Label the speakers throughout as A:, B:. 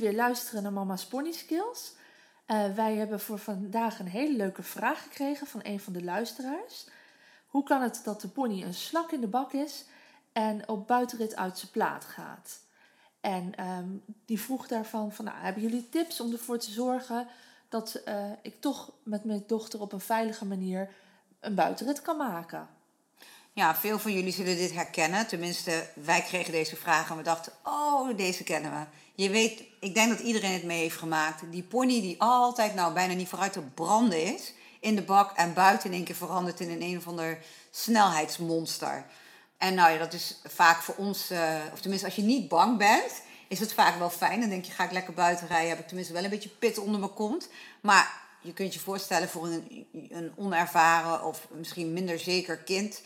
A: weer luisteren naar Mama's Pony Skills. Uh, wij hebben voor vandaag een hele leuke vraag gekregen van een van de luisteraars. Hoe kan het dat de pony een slak in de bak is en op buitenrit uit zijn plaat gaat? En ehm, die vroeg daarvan van, nou, hebben jullie tips om ervoor te zorgen dat uh, ik toch met mijn dochter op een veilige manier een buitenrit kan maken?
B: Ja, veel van jullie zullen dit herkennen. Tenminste, wij kregen deze vraag en we dachten, oh, deze kennen we. Je weet, ik denk dat iedereen het mee heeft gemaakt. Die pony die altijd nou bijna niet vooruit te branden is in de bak en buiten in één keer verandert in een een of ander snelheidsmonster. En nou ja, dat is vaak voor ons, uh, of tenminste als je niet bang bent, is het vaak wel fijn. Dan denk je, ga ik lekker buiten rijden, heb ik tenminste wel een beetje pit onder mijn kont. Maar je kunt je voorstellen voor een, een onervaren of misschien minder zeker kind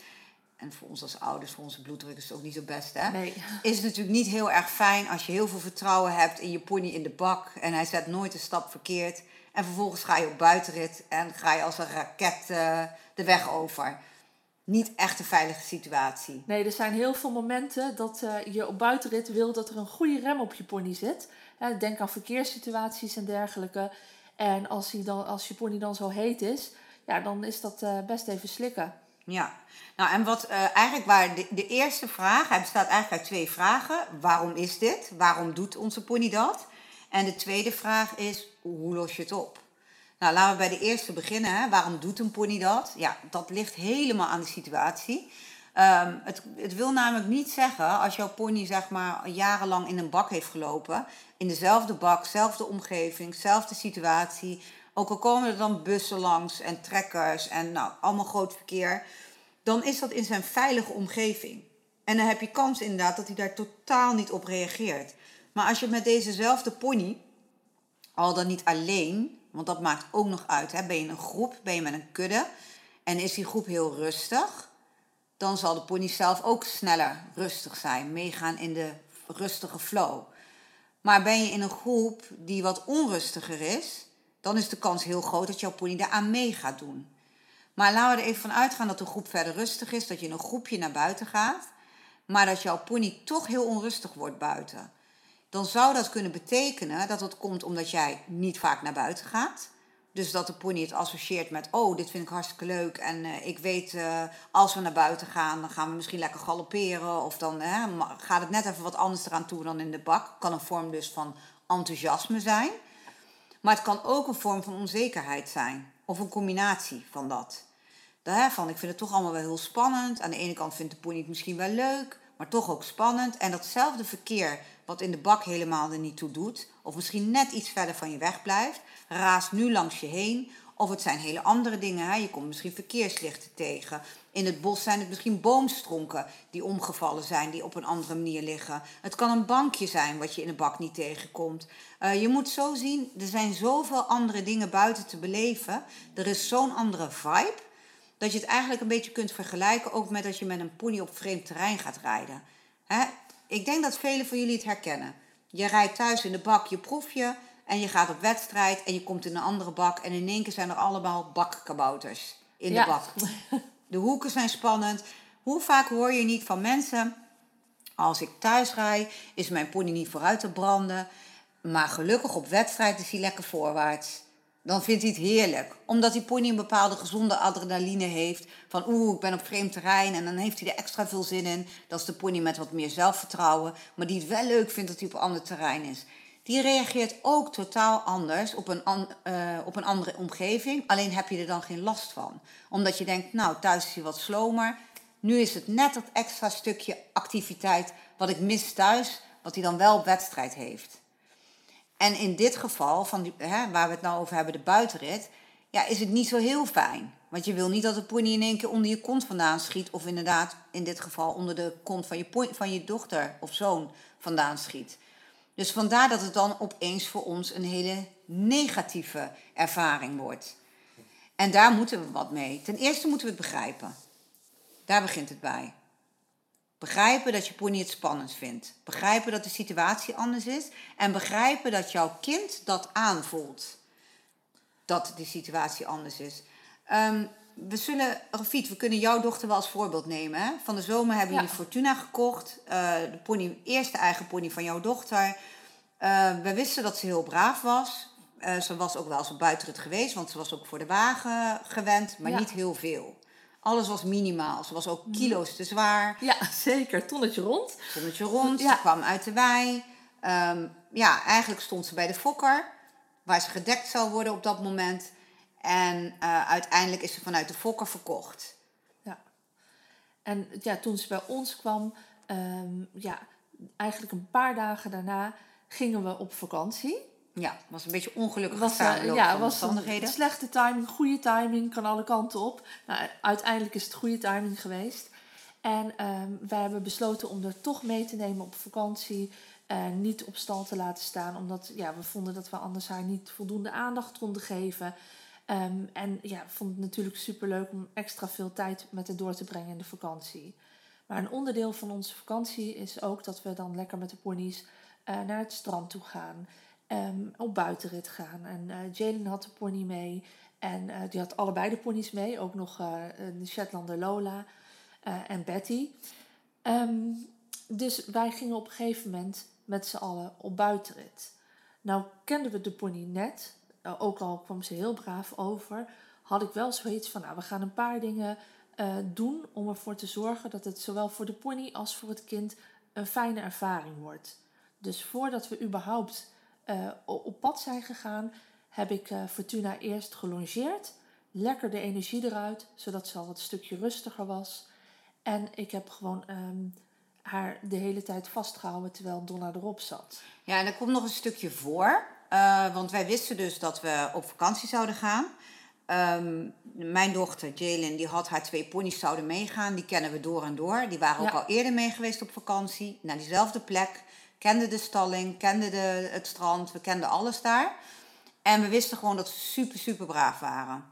B: en voor ons als ouders, voor onze bloeddruk is het ook niet zo best, hè?
A: Nee.
B: Is het natuurlijk niet heel erg fijn als je heel veel vertrouwen hebt in je pony in de bak en hij zet nooit een stap verkeerd. En vervolgens ga je op buitenrit en ga je als een raket uh, de weg over. Niet echt een veilige situatie.
A: Nee, er zijn heel veel momenten dat uh, je op buitenrit wil dat er een goede rem op je pony zit. denk aan verkeerssituaties en dergelijke. En als, hij dan, als je pony dan zo heet is, ja, dan is dat uh, best even slikken.
B: Ja, nou en wat uh, eigenlijk waar de, de eerste vraag, hij bestaat eigenlijk uit twee vragen. Waarom is dit? Waarom doet onze pony dat? En de tweede vraag is, hoe los je het op? Nou, laten we bij de eerste beginnen. Hè. Waarom doet een pony dat? Ja, dat ligt helemaal aan de situatie. Um, het, het wil namelijk niet zeggen, als jouw pony zeg maar jarenlang in een bak heeft gelopen, in dezelfde bak, dezelfde omgeving, dezelfde situatie, ook al komen er dan bussen langs en trekkers en nou, allemaal groot verkeer, dan is dat in zijn veilige omgeving. En dan heb je kans inderdaad dat hij daar totaal niet op reageert. Maar als je met dezezelfde pony, al dan niet alleen, want dat maakt ook nog uit, hè, ben je in een groep, ben je met een kudde en is die groep heel rustig, dan zal de pony zelf ook sneller rustig zijn, meegaan in de rustige flow. Maar ben je in een groep die wat onrustiger is, dan is de kans heel groot dat jouw pony daaraan mee gaat doen. Maar laten we er even van uitgaan dat de groep verder rustig is, dat je in een groepje naar buiten gaat, maar dat jouw pony toch heel onrustig wordt buiten. Dan zou dat kunnen betekenen dat het komt omdat jij niet vaak naar buiten gaat. Dus dat de pony het associeert met, oh, dit vind ik hartstikke leuk. En uh, ik weet, uh, als we naar buiten gaan, dan gaan we misschien lekker galopperen. Of dan gaat het net even wat anders eraan toe dan in de bak. Kan een vorm dus van enthousiasme zijn. Maar het kan ook een vorm van onzekerheid zijn. Of een combinatie van dat. Daarvan, ik vind het toch allemaal wel heel spannend. Aan de ene kant vindt de pony het misschien wel leuk, maar toch ook spannend. En datzelfde verkeer, wat in de bak helemaal er niet toe doet, of misschien net iets verder van je weg blijft, raast nu langs je heen. Of het zijn hele andere dingen. Hè? Je komt misschien verkeerslichten tegen. In het bos zijn het misschien boomstronken die omgevallen zijn, die op een andere manier liggen. Het kan een bankje zijn wat je in de bak niet tegenkomt. Uh, je moet zo zien, er zijn zoveel andere dingen buiten te beleven. Er is zo'n andere vibe. Dat je het eigenlijk een beetje kunt vergelijken ook met als je met een pony op vreemd terrein gaat rijden. Hè? Ik denk dat velen van jullie het herkennen. Je rijdt thuis in de bak je proefje en je gaat op wedstrijd en je komt in een andere bak en in één keer zijn er allemaal bakkabouters in de bak. De hoeken zijn spannend. Hoe vaak hoor je niet van mensen, als ik thuis rijd, is mijn pony niet vooruit te branden, maar gelukkig op wedstrijd is hij lekker voorwaarts. Dan vindt hij het heerlijk. Omdat die pony een bepaalde gezonde adrenaline heeft. Van oeh, ik ben op vreemd terrein. En dan heeft hij er extra veel zin in. Dat is de pony met wat meer zelfvertrouwen. Maar die het wel leuk vindt dat hij op ander terrein is die reageert ook totaal anders op een, uh, op een andere omgeving. Alleen heb je er dan geen last van. Omdat je denkt, nou, thuis is hij wat slomer. Nu is het net dat extra stukje activiteit wat ik mis thuis, wat hij dan wel wedstrijd heeft. En in dit geval, van hè, waar we het nou over hebben, de buitenrit, ja, is het niet zo heel fijn. Want je wil niet dat de pony in één keer onder je kont vandaan schiet. Of inderdaad, in dit geval, onder de kont van je, van je dochter of zoon vandaan schiet. Dus vandaar dat het dan opeens voor ons een hele negatieve ervaring wordt. En daar moeten we wat mee. Ten eerste moeten we het begrijpen. Daar begint het bij. Begrijpen dat je pony het spannend vindt. Begrijpen dat de situatie anders is. En begrijpen dat jouw kind dat aanvoelt. Dat de situatie anders is. Um, we zullen, Rafiet, we kunnen jouw dochter wel als voorbeeld nemen. Hè? Van de zomer hebben jullie Fortuna gekocht. Uh, de pony, eerste eigen pony van jouw dochter. Uh, we wisten dat ze heel braaf was. Uh, ze was ook wel eens op buitenrit geweest, want ze was ook voor de wagen gewend, maar niet heel veel. Alles was minimaal. Ze was ook mhm. kilo's te zwaar.
A: Ja, zeker. Tonnetje rond.
B: Tonnetje rond. Ze kwam uit de wei. Um, ja, eigenlijk stond ze bij de fokker, waar ze gedekt zou worden op dat moment. En uh, uiteindelijk is ze vanuit de fokker verkocht.
A: Ja. En ja, toen ze bij ons kwam, um, ja, eigenlijk een paar dagen daarna gingen we op vakantie.
B: Ja, was een beetje ongelukkig was, uh, Ja, was een
A: slechte timing, goede timing, kan alle kanten op. Nou, uiteindelijk is het goede timing geweest. En um, wij hebben besloten om er toch mee te nemen op vakantie. Uh, niet op stal te laten staan, omdat ja, we vonden dat we anders haar niet voldoende aandacht konden geven. Um, en ja, vond het natuurlijk superleuk om extra veel tijd met haar door te brengen in de vakantie. Maar een onderdeel van onze vakantie is ook dat we dan lekker met de ponies uh, naar het strand toe gaan. Um, op buitenrit gaan. En uh, Jalen had de pony mee. En uh, die had allebei de ponies mee. Ook nog de Shetlander Lola en Betty. Um, dus wij gingen op een gegeven moment met z'n allen op buitenrit. Nou kenden we de pony net. Nou, ook al kwam ze heel braaf over, had ik wel zoiets van, nou, we gaan een paar dingen uh, doen om ervoor te zorgen dat het zowel voor de pony als voor het kind een fijne ervaring wordt. Dus voordat we überhaupt uh, op pad zijn gegaan, heb ik uh, Fortuna eerst gelongeerd, lekker de energie eruit, zodat ze al wat stukje rustiger was. En ik heb gewoon um, haar de hele tijd vastgehouden terwijl Donna erop zat.
B: Ja, en er komt nog een stukje voor. Uh, want wij wisten dus dat we op vakantie zouden gaan. Um, mijn dochter Jalen, die had haar twee ponies zouden meegaan. Die kennen we door en door. Die waren ook al eerder mee geweest op vakantie. Naar diezelfde plek. Kenden de stalling, kenden de, het strand. We kenden alles daar. En we wisten gewoon dat ze super, super braaf waren.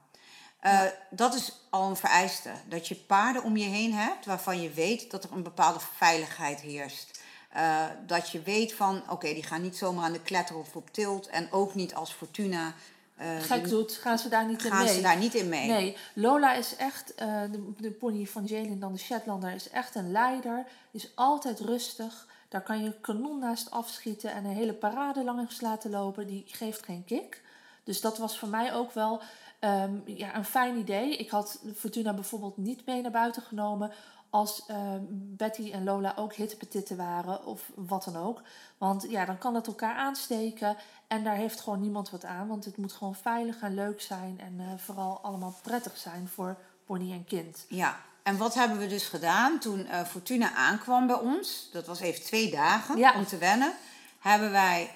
B: Uh, Dat is al een vereiste. Dat je paarden om je heen hebt waarvan je weet dat er een bepaalde veiligheid heerst. Uh, dat je weet van, oké, die gaan niet zomaar aan de kletter of op tilt. En ook niet als Fortuna.
A: Uh, Gek doet, gaan ze daar niet in mee.
B: Gaan ze daar niet in mee.
A: Nee, Lola is echt, uh, de, de, pony van Jalen, dan de Shetlander, is echt een leider. Is altijd rustig. Daar kan je kanon naast afschieten en een hele parade langs laten lopen. Die geeft geen kick. Dus dat was voor mij ook wel um, ja, een fijn idee. Ik had Fortuna bijvoorbeeld niet mee naar buiten genomen als uh, Betty en Lola ook hittepetitten waren of wat dan ook. Want ja, dan kan het elkaar aansteken en daar heeft gewoon niemand wat aan. Want het moet gewoon veilig en leuk zijn en uh, vooral allemaal prettig zijn voor pony en kind.
B: Ja, en wat hebben we dus gedaan toen uh, Fortuna aankwam bij ons? Dat was even twee dagen ja. om te wennen. Hebben wij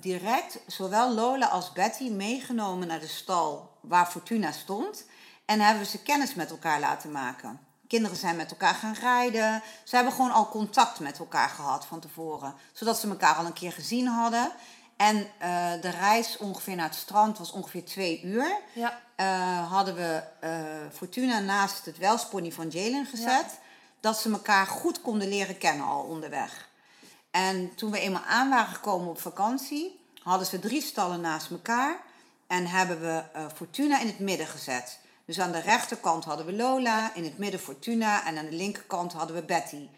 B: direct zowel Lola als Betty meegenomen naar de stal waar Fortuna stond. En hebben we ze kennis met elkaar laten maken. Kinderen zijn met elkaar gaan rijden. Ze hebben gewoon al contact met elkaar gehad van tevoren. Zodat ze elkaar al een keer gezien hadden. En uh, de reis ongeveer naar het strand was ongeveer twee uur. Ja. Uh, hadden we uh, Fortuna naast het welspony van Jalen gezet. Ja. Dat ze elkaar goed konden leren kennen al onderweg. En toen we eenmaal aan waren gekomen op vakantie, hadden ze drie stallen naast elkaar. En hebben we Fortuna in het midden gezet. Dus aan de rechterkant hadden we Lola, in het midden Fortuna en aan de linkerkant hadden we Betty.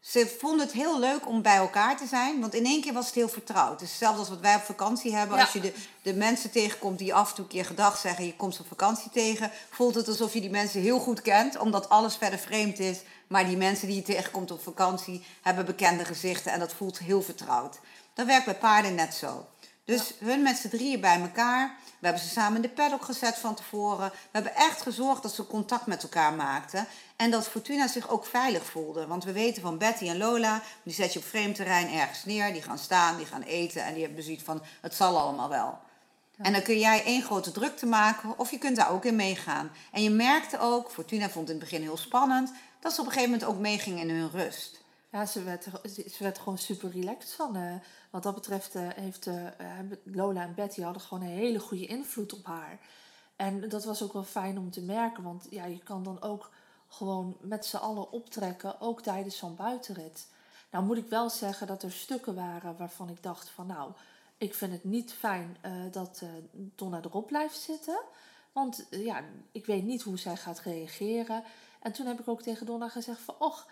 B: Ze vonden het heel leuk om bij elkaar te zijn, want in één keer was het heel vertrouwd. Dus hetzelfde als wat wij op vakantie hebben. Als je de, de mensen tegenkomt die af en toe een keer gedag zeggen, je komt op vakantie tegen, voelt het alsof je die mensen heel goed kent, omdat alles verder vreemd is. Maar die mensen die je tegenkomt op vakantie hebben bekende gezichten en dat voelt heel vertrouwd. Dat werkt bij paarden net zo. Dus hun met z'n drieën bij elkaar. We hebben ze samen in de paddock gezet van tevoren. We hebben echt gezorgd dat ze contact met elkaar maakten. En dat Fortuna zich ook veilig voelde. Want we weten van Betty en Lola, die zet je op vreemd terrein ergens neer. Die gaan staan, die gaan eten en die hebben zoiets van, het zal allemaal wel. En dan kun jij één grote drukte maken of je kunt daar ook in meegaan. En je merkte ook, Fortuna vond in het begin heel spannend, dat ze op een gegeven moment ook meeging in hun rust.
A: Ja, ze werd, ze werd gewoon super relaxed van. Uh, wat dat betreft uh, heeft uh, Lola en Betty hadden gewoon een hele goede invloed op haar. En dat was ook wel fijn om te merken, want ja, je kan dan ook gewoon met z'n allen optrekken, ook tijdens zo'n buitenrit. Nou moet ik wel zeggen dat er stukken waren waarvan ik dacht van nou, ik vind het niet fijn dat Donna erop blijft zitten. Want ja, ik weet niet hoe zij gaat reageren. En toen heb ik ook tegen Donna gezegd van... Och,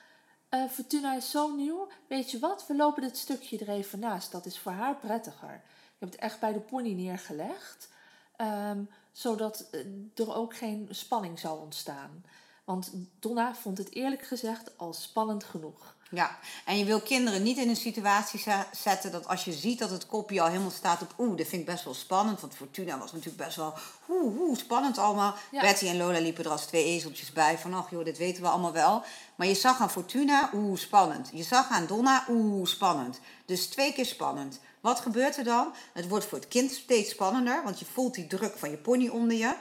A: Fortuna is zo nieuw. Weet je wat, we lopen dit stukje er even naast. Dat is voor haar prettiger. Ik heb het echt bij de pony neergelegd. Um, zodat er ook geen spanning zou ontstaan. Want Donna vond het eerlijk gezegd al spannend genoeg.
B: Ja, en je wil kinderen niet in een situatie zetten dat als je ziet dat het kopje al helemaal staat op oeh, dat vind ik best wel spannend. Want Fortuna was natuurlijk best wel oeh, oeh spannend allemaal. Ja. Betty en Lola liepen er als twee ezeltjes bij van ach joh, dit weten we allemaal wel. Maar je zag aan Fortuna, oeh, spannend. Je zag aan Donna, oeh, spannend. Dus twee keer spannend. Wat gebeurt er dan? Het wordt voor het kind steeds spannender, want je voelt die druk van je pony onder je.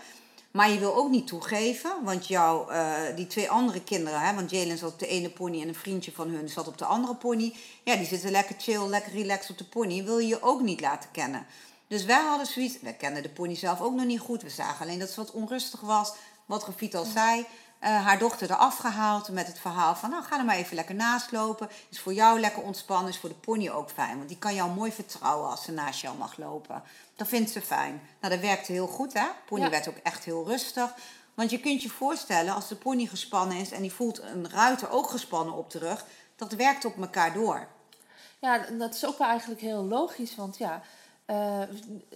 B: Maar je wil ook niet toegeven, want jouw, uh, die twee andere kinderen, hè, want Jalen zat op de ene pony en een vriendje van hun zat op de andere pony. Ja, die zitten lekker chill, lekker relaxed op de pony. Wil je je ook niet laten kennen. Dus wij hadden zoiets, wij kenden de pony zelf ook nog niet goed. We zagen alleen dat ze wat onrustig was. Wat Gefiet al zei, uh, haar dochter eraf gehaald met het verhaal van... nou, ga er maar even lekker naast lopen. Is voor jou lekker ontspannen, is voor de pony ook fijn. Want die kan jou mooi vertrouwen als ze naast jou mag lopen. Dat vindt ze fijn. Nou, dat werkte heel goed, hè? Pony werd ook echt heel rustig. Want je kunt je voorstellen, als de pony gespannen is... en die voelt een ruiter ook gespannen op de rug... dat werkt op elkaar door.
A: Ja, dat is ook wel eigenlijk heel logisch, want ja... Uh,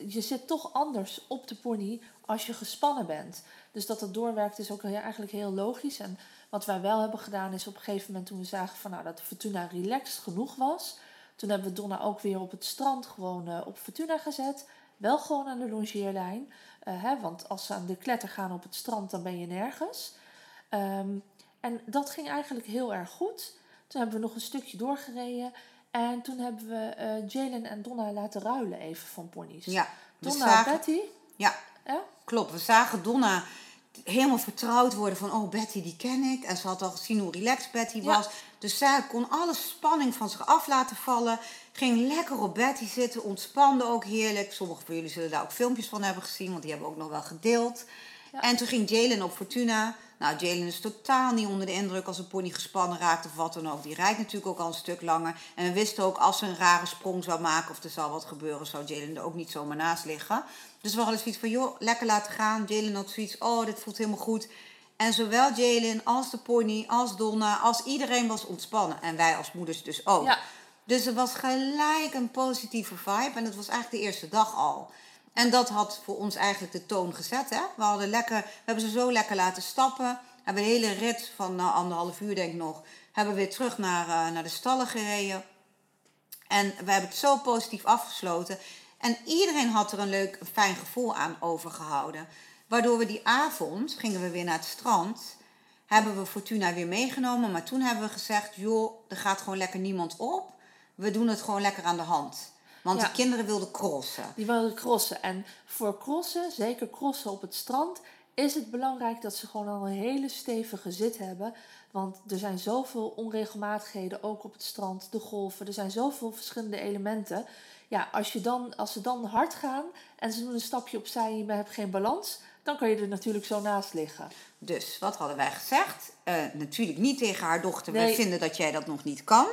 A: je zit toch anders op de pony als je gespannen bent. Dus dat het doorwerkt is ook eigenlijk heel logisch. En wat wij wel hebben gedaan is op een gegeven moment toen we zagen van, nou, dat Fortuna relaxed genoeg was. Toen hebben we Donna ook weer op het strand gewoon uh, op Fortuna gezet. Wel gewoon aan de longeerlijn. Uh, hè, want als ze aan de kletter gaan op het strand, dan ben je nergens. Um, en dat ging eigenlijk heel erg goed. Toen hebben we nog een stukje doorgereden. En toen hebben we uh, Jalen en Donna laten ruilen even van ponies.
B: Ja,
A: Donna zagen... Betty.
B: Ja, ja, klopt. We zagen Donna helemaal vertrouwd worden van, oh Betty die ken ik. En ze had al gezien hoe relaxed Betty was. Dus zij kon alle spanning van zich af laten vallen. Ging lekker op Betty zitten, ontspande ook heerlijk. Sommigen van jullie zullen daar ook filmpjes van hebben gezien, want die hebben we ook nog wel gedeeld. Ja. En toen ging Jalen op Fortuna. Nou, Jalen is totaal niet onder de indruk als een pony gespannen raakt of wat dan ook. Die rijdt natuurlijk ook al een stuk langer. En we wisten ook als ze een rare sprong zou maken of er zal wat gebeuren, zou Jalen er ook niet zomaar naast liggen. Dus we hadden zoiets van, joh, lekker laten gaan. Jalen had zoiets, oh, dit voelt helemaal goed. En zowel Jalen als de pony, als Donna, als iedereen was ontspannen. En wij als moeders dus ook. Ja. Dus er was gelijk een positieve vibe. En dat was eigenlijk de eerste dag al. En dat had voor ons eigenlijk de toon gezet. Hè? We, hadden lekker, we hebben ze zo lekker laten stappen. Hebben een hele rit van nou, anderhalf uur denk ik nog. Hebben we weer terug naar, uh, naar de stallen gereden. En we hebben het zo positief afgesloten. En iedereen had er een leuk, fijn gevoel aan overgehouden. Waardoor we die avond, gingen we weer naar het strand, hebben we Fortuna weer meegenomen. Maar toen hebben we gezegd, joh, er gaat gewoon lekker niemand op. We doen het gewoon lekker aan de hand. Want de kinderen wilden crossen.
A: Die wilden crossen. En voor crossen, zeker crossen op het strand, is het belangrijk dat ze gewoon al een hele stevige zit hebben. Want er zijn zoveel onregelmatigheden, ook op het strand, de golven. Er zijn zoveel verschillende elementen ja, als, je dan, als ze dan hard gaan en ze doen een stapje opzij en je hebt geen balans, dan kan je er natuurlijk zo naast liggen.
B: Dus wat hadden wij gezegd? Uh, natuurlijk niet tegen haar dochter, nee. wij vinden dat jij dat nog niet kan.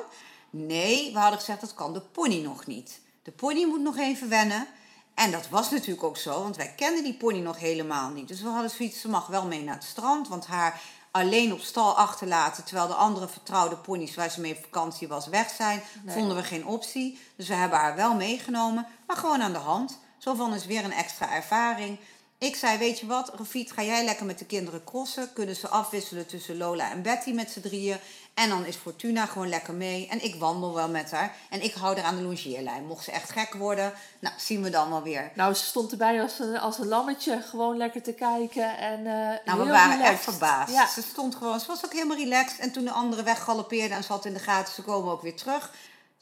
B: Nee, we hadden gezegd dat kan de pony nog niet. De pony moet nog even wennen. En dat was natuurlijk ook zo, want wij kenden die pony nog helemaal niet. Dus we hadden zoiets, ze mag wel mee naar het strand, want haar alleen op stal achterlaten, terwijl de andere vertrouwde ponies waar ze mee op vakantie was weg zijn, vonden we geen optie. Dus we hebben haar wel meegenomen, maar gewoon aan de hand. Zo van is weer een extra ervaring. Ik zei, weet je wat, Rafiet, ga jij lekker met de kinderen crossen. Kunnen ze afwisselen tussen Lola en Betty met z'n drieën. En dan is Fortuna gewoon lekker mee. En ik wandel wel met haar. En ik hou haar aan de longeerlijn. Mocht ze echt gek worden, nou, zien we dan wel weer.
A: Nou, ze stond erbij als een, als een lammetje, gewoon lekker te kijken. En, uh,
B: nou, we waren echt verbaasd. Ja. Ze stond gewoon, ze was ook helemaal relaxed. En toen de anderen weggalopeerden en ze had in de gaten, ze komen ook weer terug.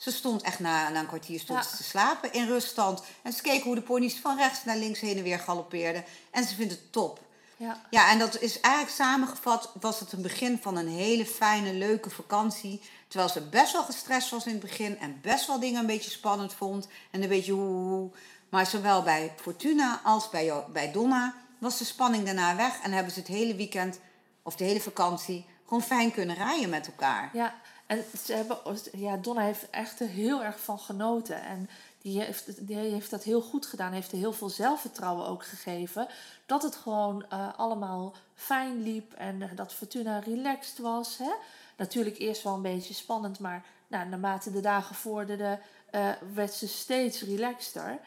B: Ze stond echt na, na een kwartier stond te slapen in ruststand. En ze keek hoe de ponies van rechts naar links heen en weer galoppeerden. En ze vindt het top. Ja. ja, en dat is eigenlijk samengevat, was het een begin van een hele fijne, leuke vakantie. Terwijl ze best wel gestrest was in het begin en best wel dingen een beetje spannend vond. En een beetje hoe. Maar zowel bij Fortuna als bij, bij Donna was de spanning daarna weg. En hebben ze het hele weekend, of de hele vakantie, gewoon fijn kunnen rijden met elkaar.
A: Ja, en ze hebben, ja, Donna heeft echt heel erg van genoten. En die heeft, die heeft dat heel goed gedaan. Heeft er heel veel zelfvertrouwen ook gegeven. Dat het gewoon uh, allemaal fijn liep en uh, dat Fortuna relaxed was. Hè? Natuurlijk eerst wel een beetje spannend, maar nou, naarmate de dagen vorderden, uh, werd ze steeds relaxter.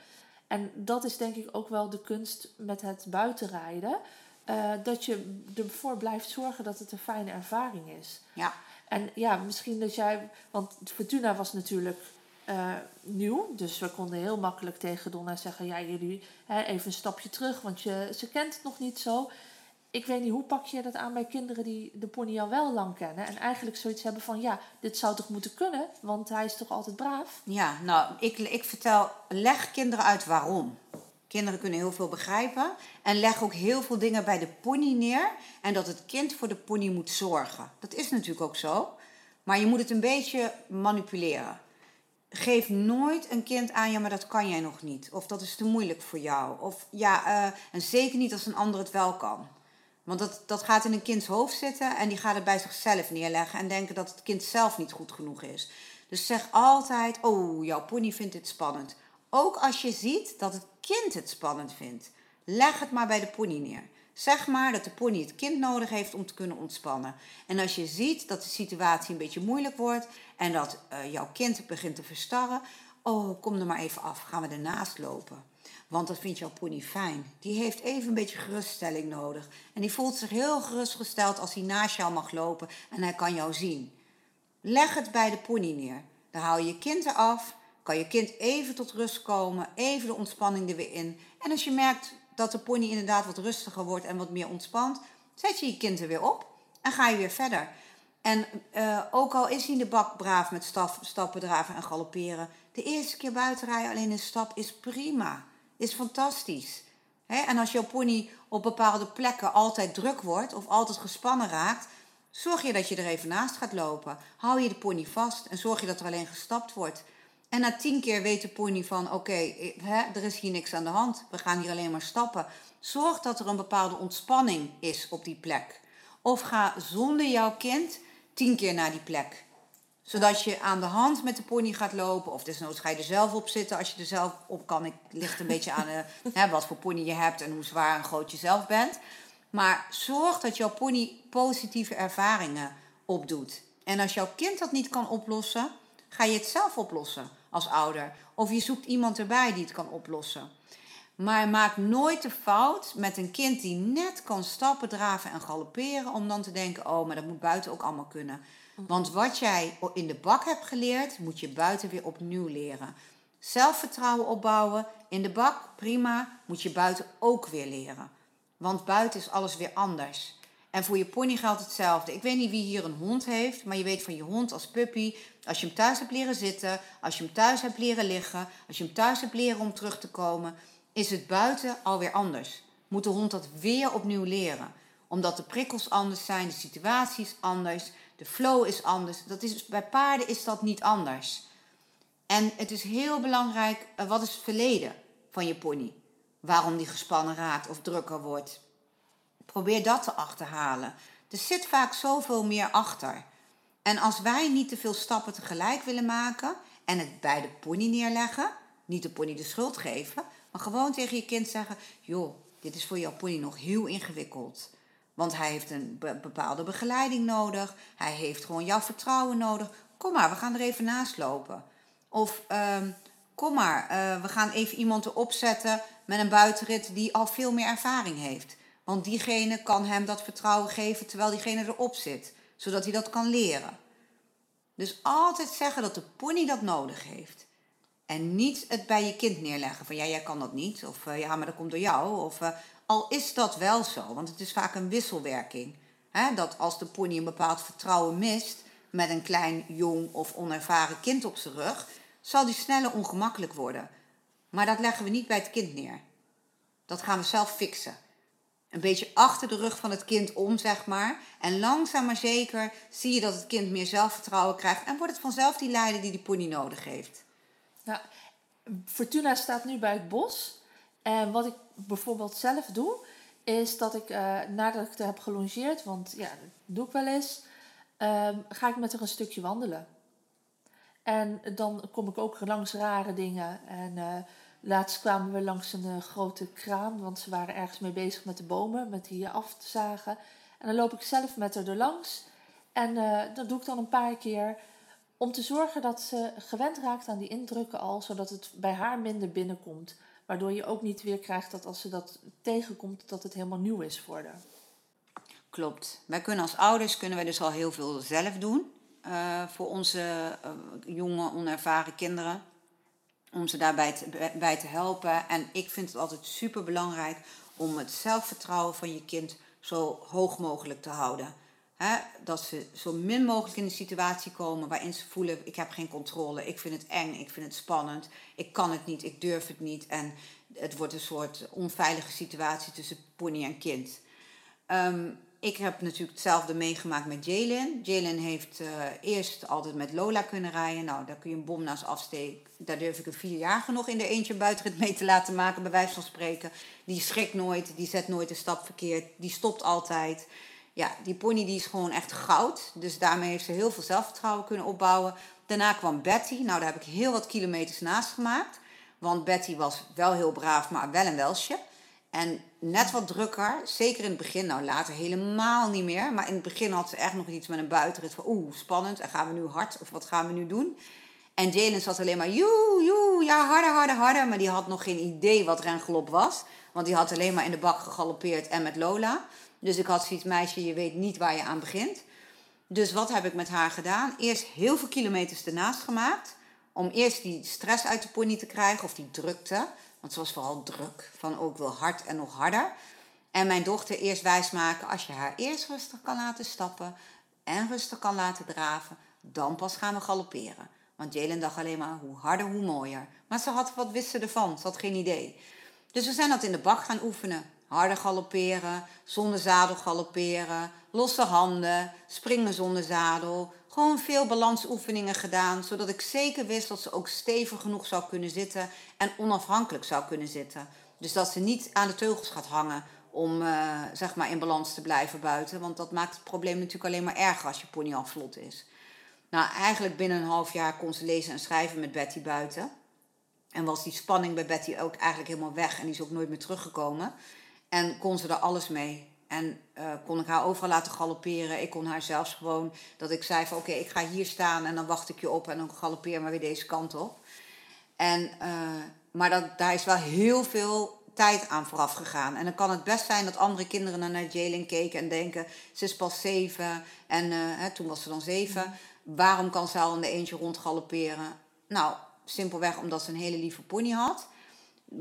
A: En dat is denk ik ook wel de kunst met het buitenrijden. dat je ervoor blijft zorgen dat het een fijne ervaring is.
B: Ja.
A: En ja, misschien dat jij, want Fortuna was natuurlijk uh, nieuw, dus we konden heel makkelijk tegen Donna zeggen: Ja, jullie hè, even een stapje terug, want je, ze kent het nog niet zo. Ik weet niet, hoe pak je dat aan bij kinderen die de pony al wel lang kennen en eigenlijk zoiets hebben van: Ja, dit zou toch moeten kunnen, want hij is toch altijd braaf?
B: Ja, nou, ik, ik vertel, leg kinderen uit waarom. Kinderen kunnen heel veel begrijpen. En leg ook heel veel dingen bij de pony neer. En dat het kind voor de pony moet zorgen. Dat is natuurlijk ook zo. Maar je moet het een beetje manipuleren. Geef nooit een kind aan, ja, maar dat kan jij nog niet. Of dat is te moeilijk voor jou. Of ja, uh, en zeker niet als een ander het wel kan. Want dat, dat gaat in een kinds hoofd zitten en die gaat het bij zichzelf neerleggen en denken dat het kind zelf niet goed genoeg is. Dus zeg altijd: Oh, jouw pony vindt dit spannend. Ook als je ziet dat het kind het spannend vindt. Leg het maar bij de pony neer. Zeg maar dat de pony het kind nodig heeft om te kunnen ontspannen. En als je ziet dat de situatie een beetje moeilijk wordt en dat uh, jouw kind begint te verstarren, oh, kom er maar even af, gaan we ernaast lopen. Want dat vindt jouw pony fijn. Die heeft even een beetje geruststelling nodig. En die voelt zich heel gerustgesteld als hij naast jou mag lopen en hij kan jou zien. Leg het bij de pony neer. Dan haal je je kind eraf kan je kind even tot rust komen, even de ontspanning er weer in. En als je merkt dat de pony inderdaad wat rustiger wordt en wat meer ontspant, zet je je kind er weer op en ga je weer verder. En uh, ook al is hij in de bak braaf met stappen, draven en galopperen, de eerste keer buiten rijden alleen een stap is prima, is fantastisch. En als jouw pony op bepaalde plekken altijd druk wordt of altijd gespannen raakt, zorg je dat je er even naast gaat lopen. Hou je de pony vast en zorg je dat er alleen gestapt wordt. En na tien keer weet de pony van, oké, er is hier niks aan de hand. We gaan hier alleen maar stappen. Zorg dat er een bepaalde ontspanning is op die plek. Of ga zonder jouw kind tien keer naar die plek. Zodat je aan de hand met de pony gaat lopen. Of desnoods ga je er zelf op zitten als je er zelf op kan. Het ligt een beetje aan hè, wat voor pony je hebt en hoe zwaar en groot je zelf bent. Maar zorg dat jouw pony positieve ervaringen opdoet. En als jouw kind dat niet kan oplossen, ga je het zelf oplossen als ouder. Of je zoekt iemand erbij die het kan oplossen. Maar maak nooit de fout met een kind die net kan stappen, draven en galopperen. Om dan te denken, oh, maar dat moet buiten ook allemaal kunnen. Want wat jij in de bak hebt geleerd, moet je buiten weer opnieuw leren. Zelfvertrouwen opbouwen in de bak, prima, moet je buiten ook weer leren. Want buiten is alles weer anders. En voor je pony geldt hetzelfde. Ik weet niet wie hier een hond heeft, maar je weet van je hond als puppy. Als je hem thuis hebt leren zitten, als je hem thuis hebt leren liggen, als je hem thuis hebt leren om terug te komen, is het buiten alweer anders. Moet de hond dat weer opnieuw leren. Omdat de prikkels anders zijn, de situatie is anders, de flow is anders. Dat is, bij paarden is dat niet anders. En het is heel belangrijk, eh, wat is het verleden van je pony? Waarom die gespannen raakt of drukker wordt. Probeer dat te achterhalen. Er zit vaak zoveel meer achter. En als wij niet te veel stappen tegelijk willen maken en het bij de pony neerleggen, niet de pony de schuld geven, maar gewoon tegen je kind zeggen: joh, dit is voor jouw pony nog heel ingewikkeld. Want hij heeft een bepaalde begeleiding nodig. Hij heeft gewoon jouw vertrouwen nodig. Kom maar, we gaan er even naast lopen. Of um, kom maar, eh, we gaan even iemand erop zetten met een buitenrit die al veel meer ervaring heeft. Want diegene kan hem dat vertrouwen geven terwijl diegene erop zit, zodat hij dat kan leren. Dus altijd zeggen dat de pony dat nodig heeft. En niet het bij je kind neerleggen van ja, jij kan dat niet. Of uh, ja, maar dat komt door jou. Of uh, al is dat wel zo, want het is vaak een wisselwerking. Hè? Dat als de pony een bepaald vertrouwen mist met een klein, jong of onervaren kind op zijn rug, zal die sneller ongemakkelijk worden. Maar dat leggen we niet bij het kind neer. Dat gaan we zelf fixen. Een beetje achter de rug van het kind om, zeg maar. En langzaam maar zeker zie je dat het kind meer zelfvertrouwen krijgt. En wordt het vanzelf die leider die die pony nodig heeft.
A: Ja, Fortuna staat nu bij het bos. En wat ik bijvoorbeeld zelf doe, is dat ik uh, nadat ik er heb gelongeerd, want ja, dat doe ik wel eens, uh, ga ik met haar een stukje wandelen. En dan kom ik ook langs rare dingen. En uh, laatst kwamen we langs een uh, grote kraan, want ze waren ergens mee bezig met de bomen, met die af te zagen. En dan loop ik zelf met haar er langs. En dat doe ik dan een paar keer om te zorgen dat ze gewend raakt aan die indrukken al, zodat het bij haar minder binnenkomt. Waardoor je ook niet weer krijgt dat als ze dat tegenkomt, dat het helemaal nieuw is voor haar.
B: Klopt. Wij kunnen als ouders kunnen wij dus al heel veel zelf doen uh, voor onze uh, jonge, onervaren kinderen. Om ze daarbij te, bij te helpen. En ik vind het altijd super belangrijk om het zelfvertrouwen van je kind zo hoog mogelijk te houden. He, dat ze zo min mogelijk in een situatie komen waarin ze voelen: ik heb geen controle, ik vind het eng, ik vind het spannend, ik kan het niet, ik durf het niet. En het wordt een soort onveilige situatie tussen pony en kind. Um, ik heb natuurlijk hetzelfde meegemaakt met Jalen. Jalen heeft uh, eerst altijd met Lola kunnen rijden. Nou, daar kun je een bom naast afsteken. Daar durf ik een vierjarige nog in de eentje buitenrit mee te laten maken, bij wijze van spreken. Die schrikt nooit, die zet nooit een stap verkeerd, die stopt altijd. Ja, die pony die is gewoon echt goud. Dus daarmee heeft ze heel veel zelfvertrouwen kunnen opbouwen. Daarna kwam Betty. Nou, daar heb ik heel wat kilometers naast gemaakt. Want Betty was wel heel braaf, maar wel een welsje. En net wat drukker, zeker in het begin, nou later helemaal niet meer. Maar in het begin had ze echt nog iets met een buitenrit van oeh, spannend. En gaan we nu hard of wat gaan we nu doen? En Jalen zat alleen maar joe, joe, ja harder, harder, harder. Maar die had nog geen idee wat rengelop was. Want die had alleen maar in de bak gegalopeerd en met Lola. Dus ik had zoiets, meisje, je weet niet waar je aan begint. Dus wat heb ik met haar gedaan? Eerst heel veel kilometers ernaast gemaakt. Om eerst die stress uit de pony te krijgen, of die drukte. Want ze was vooral druk, van ook wel hard en nog harder. En mijn dochter eerst wijsmaken, als je haar eerst rustig kan laten stappen en rustig kan laten draven, dan pas gaan we galopperen. Want Jalen dacht alleen maar, hoe harder, hoe mooier. Maar ze had, wat wist ze ervan? Ze had geen idee. Dus we zijn dat in de bak gaan oefenen. Harder galopperen, zonder zadel galopperen, losse handen, springen zonder zadel. Gewoon veel balansoefeningen gedaan, zodat ik zeker wist dat ze ook stevig genoeg zou kunnen zitten en onafhankelijk zou kunnen zitten. Dus dat ze niet aan de teugels gaat hangen om uh, zeg maar in balans te blijven buiten. Want dat maakt het probleem natuurlijk alleen maar erger als je pony al vlot is. Nou, eigenlijk binnen een half jaar kon ze lezen en schrijven met Betty buiten. En was die spanning bij Betty ook eigenlijk helemaal weg en die is ook nooit meer teruggekomen. En kon ze er alles mee. En uh, kon ik haar overal laten galopperen. Ik kon haar zelfs gewoon, dat ik zei van oké, ik ga hier staan en dan wacht ik je op en dan galoppeer maar weer deze kant op. En, uh, maar dat, daar is wel heel veel tijd aan vooraf gegaan. En dan kan het best zijn dat andere kinderen naar Jalen keken en denken, ze is pas zeven en uh, hè, toen was ze dan zeven. Waarom kan ze al in de eentje rondgalopperen? Nou, simpelweg omdat ze een hele lieve pony had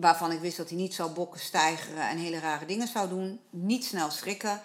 B: waarvan ik wist dat hij niet zou bokken, stijgeren en hele rare dingen zou doen. Niet snel schrikken.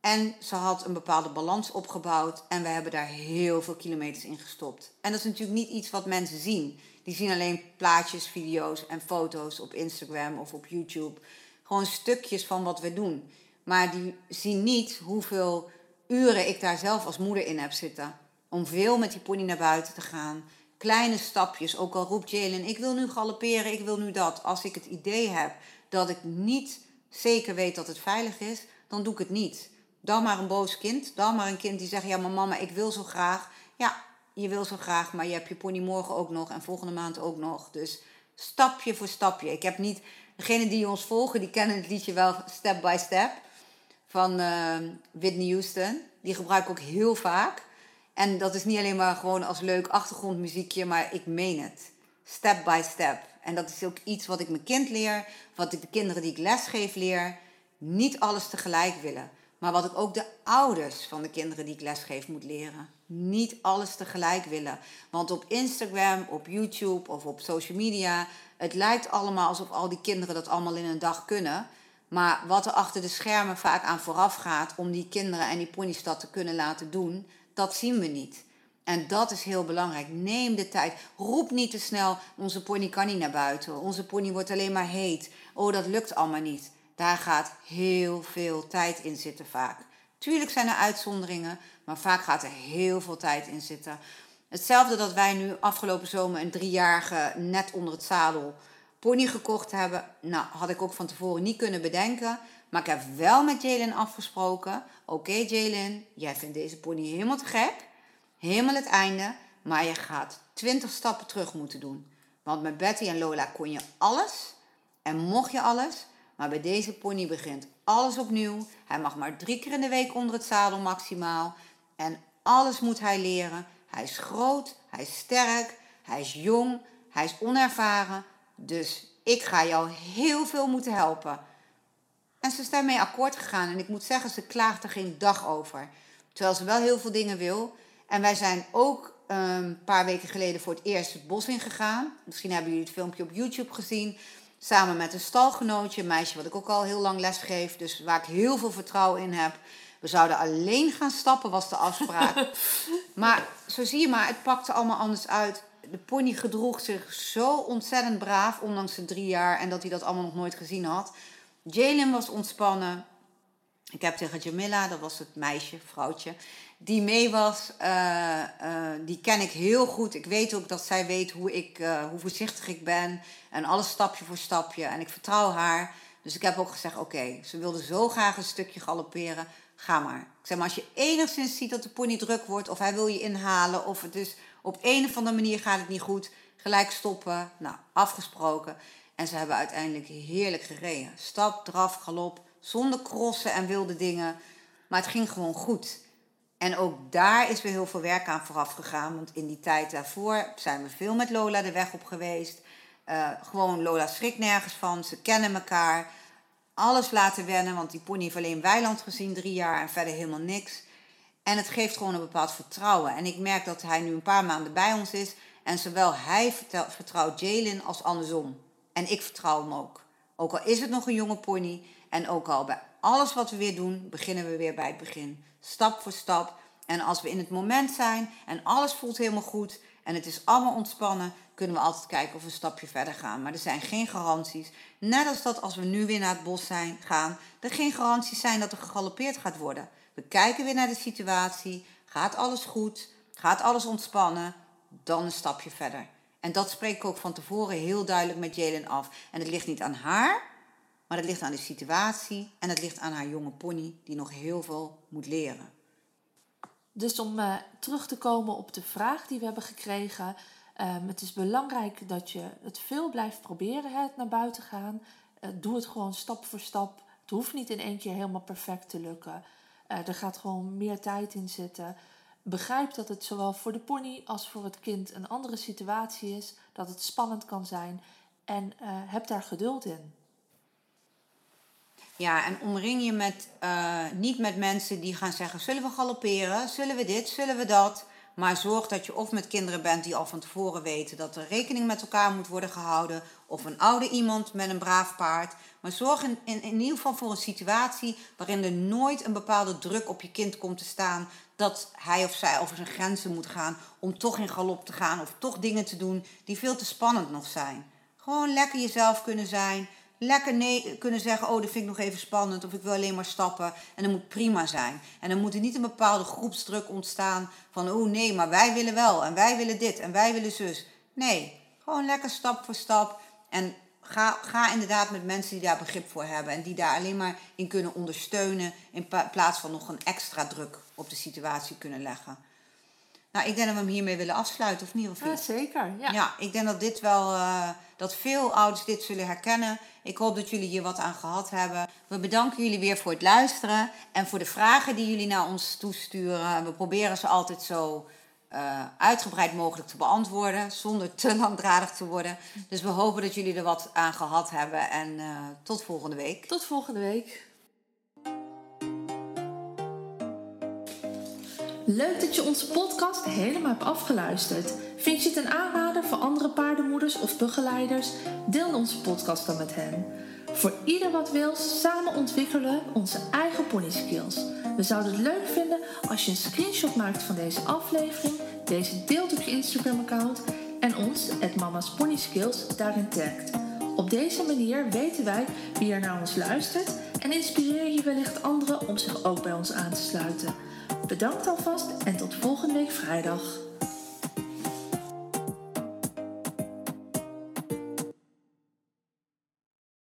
B: En ze had een bepaalde balans opgebouwd en we hebben daar heel veel kilometers in gestopt. En dat is natuurlijk niet iets wat mensen zien. Die zien alleen plaatjes, video's en foto's op Instagram of op YouTube. Gewoon stukjes van wat we doen. Maar die zien niet hoeveel uren ik daar zelf als moeder in heb zitten. Om veel met die pony naar buiten te gaan kleine stapjes. Ook al roept Jalen, ik wil nu galopperen, ik wil nu dat. Als ik het idee heb dat ik niet zeker weet dat het veilig is, dan doe ik het niet. Dan maar een boos kind. Dan maar een kind die zegt, ja maar mama, ik wil zo graag. Ja, je wil zo graag, maar je hebt je pony morgen ook nog en volgende maand ook nog. Dus stapje voor stapje. Ik heb niet, degene die ons volgen, die kennen het liedje wel Step by Step van uh, Whitney Houston. Die gebruik ik ook heel vaak. En dat is niet alleen maar gewoon als leuk achtergrondmuziekje, maar ik meen het. Step by step. En dat is ook iets wat ik mijn kind leer, wat ik de kinderen die ik lesgeef leer. Niet alles tegelijk willen. Maar wat ik ook de ouders van de kinderen die ik lesgeef moet leren. Niet alles tegelijk willen. Want op Instagram, op YouTube of op social media, het lijkt allemaal alsof al die kinderen dat allemaal in een dag kunnen. Maar wat er achter de schermen vaak aan vooraf gaat om die kinderen en die ponies dat te kunnen laten doen, dat zien we niet. En dat is heel belangrijk. Neem de tijd. Roep niet te snel, onze pony kan niet naar buiten. Onze pony wordt alleen maar heet. Oh, dat lukt allemaal niet. Daar gaat heel veel tijd in zitten vaak. Tuurlijk zijn er uitzonderingen, maar vaak gaat er heel veel tijd in zitten. Hetzelfde dat wij nu afgelopen zomer een driejarige net onder het zadel pony gekocht hebben. Nou, had ik ook van tevoren niet kunnen bedenken. Maar ik heb wel met Jalen afgesproken. Oké Jalen, jij vindt deze pony helemaal te gek. Helemaal het einde. Maar je gaat 20 stappen terug moeten doen. Want met Betty en Lola kon je alles. En mocht je alles. Maar bij deze pony begint alles opnieuw. Hij mag maar drie keer in de week onder het zadel maximaal. En alles moet hij leren. Hij is groot, hij is sterk, hij is jong, hij is onervaren. Dus ik ga jou heel veel moeten helpen. En ze is daarmee akkoord gegaan. En ik moet zeggen, ze klaagt er geen dag over. Terwijl ze wel heel veel dingen wil. En wij zijn ook ehm, een paar weken geleden voor het eerst het bos ingegaan. Misschien hebben jullie het filmpje op YouTube gezien. Samen met een stalgenootje, een meisje wat ik ook al heel lang les geef. Dus waar ik heel veel vertrouwen in heb. We zouden alleen gaan stappen, was de afspraak. maar zo zie je maar, het pakte allemaal anders uit. De pony gedroeg zich zo ontzettend braaf, ondanks zijn drie jaar en dat hij dat allemaal nog nooit gezien had. Jalen was ontspannen. Ik heb tegen Jamila, dat was het meisje, vrouwtje, die mee was, uh, uh, die ken ik heel goed. Ik weet ook dat zij weet hoe, ik, uh, hoe voorzichtig ik ben en alles stapje voor stapje. En ik vertrouw haar. Dus ik heb ook gezegd, oké, ze wilde zo graag een stukje galopperen ga maar. Ik zeg maar, als je enigszins ziet dat de pony druk wordt of hij wil je inhalen of het is op een of andere manier gaat het niet goed, gelijk stoppen. Nou, afgesproken. En ze hebben uiteindelijk heerlijk gereden. Stap, draf, galop, zonder crossen en wilde dingen. Maar het ging gewoon goed. En ook daar is weer heel veel werk aan vooraf gegaan. Want in die tijd daarvoor zijn we veel met Lola de weg op geweest. Uh, gewoon Lola schrikt nergens van. Ze kennen elkaar alles laten wennen, want die pony heeft alleen weiland gezien drie jaar en verder helemaal niks. En het geeft gewoon een bepaald vertrouwen. En ik merk dat hij nu een paar maanden bij ons is. En zowel hij vertrouwt Jalen als andersom. En ik vertrouw hem ook. Ook al is het nog een jonge pony. En ook al bij alles wat we weer doen, beginnen we weer bij het begin. Stap voor stap. En als we in het moment zijn en alles voelt helemaal goed en het is allemaal ontspannen, kunnen we altijd kijken of we een stapje verder gaan. Maar er zijn geen garanties. Net als dat als we nu weer naar het bos zijn, gaan, er geen garanties zijn dat er gegalopeerd gaat worden. We kijken weer naar de situatie. Gaat alles goed? Gaat alles ontspannen? Dan een stapje verder. En dat spreek ik ook van tevoren heel duidelijk met Jalen af. En het ligt niet aan haar, maar het ligt aan de situatie en het ligt aan haar jonge pony die nog heel veel moet leren.
A: Dus om uh, terug te komen op de vraag die we hebben gekregen. Um, het is belangrijk dat je het veel blijft proberen, het naar buiten gaan. Uh, doe het gewoon stap voor stap. Het hoeft niet in één keer helemaal perfect te lukken. Uh, er gaat gewoon meer tijd in zitten. Begrijp dat het zowel voor de pony als voor het kind een andere situatie is. Dat het spannend kan zijn. En heb daar geduld in.
B: Ja, en omring je met, uh, niet met mensen die gaan zeggen: zullen we galopperen? Zullen we dit? Zullen we dat? Maar zorg dat je of met kinderen bent die al van tevoren weten dat er rekening met elkaar moet worden gehouden. Of een oude iemand met een braaf paard. Maar zorg in, in, in ieder geval voor een situatie waarin er nooit een bepaalde druk op je kind komt te staan. Dat hij of zij over zijn grenzen moet gaan om toch in galop te gaan of toch dingen te doen die veel te spannend nog zijn. Gewoon lekker jezelf kunnen zijn lekker nee kunnen zeggen, oh, dat vind ik nog even spannend, of ik wil alleen maar stappen. En dat moet prima zijn. En dan moet er niet een bepaalde groepsdruk ontstaan van, oh nee, maar wij willen wel, en wij willen dit, en wij willen zus. Nee, gewoon lekker stap voor stap. En ga, ga inderdaad met mensen die daar begrip voor hebben en die daar alleen maar in kunnen ondersteunen, in plaats van nog een extra druk op de situatie kunnen leggen. Nou, ik denk dat we hem hiermee willen afsluiten, of niet? Of
A: Ja, zeker. Ja.
B: ja, ik denk dat dit wel, uh, dat veel ouders dit zullen herkennen. Ik hoop dat jullie hier wat aan gehad hebben. We bedanken jullie weer voor het luisteren en voor de vragen die jullie naar ons toesturen. We proberen ze altijd zo eh, uitgebreid mogelijk te beantwoorden, zonder te langdradig te worden. Dus we hopen dat jullie er wat aan gehad hebben en eh, tot volgende week.
A: Tot volgende week. Leuk dat je onze podcast helemaal hebt afgeluisterd. Vind je het een aanrader voor andere paardenmoeders of begeleiders? Deel onze podcast dan met hen. Voor ieder wat wil, samen ontwikkelen onze eigen pony skills. We zouden het leuk vinden als je een screenshot maakt van deze aflevering, deze deelt op je Instagram-account en ons, het Mama's Pony Skills, daarin tagt. Op deze manier weten wij wie er naar ons luistert en inspireer je wellicht anderen om zich ook bij ons aan te sluiten. Bedankt alvast en tot volgende week vrijdag.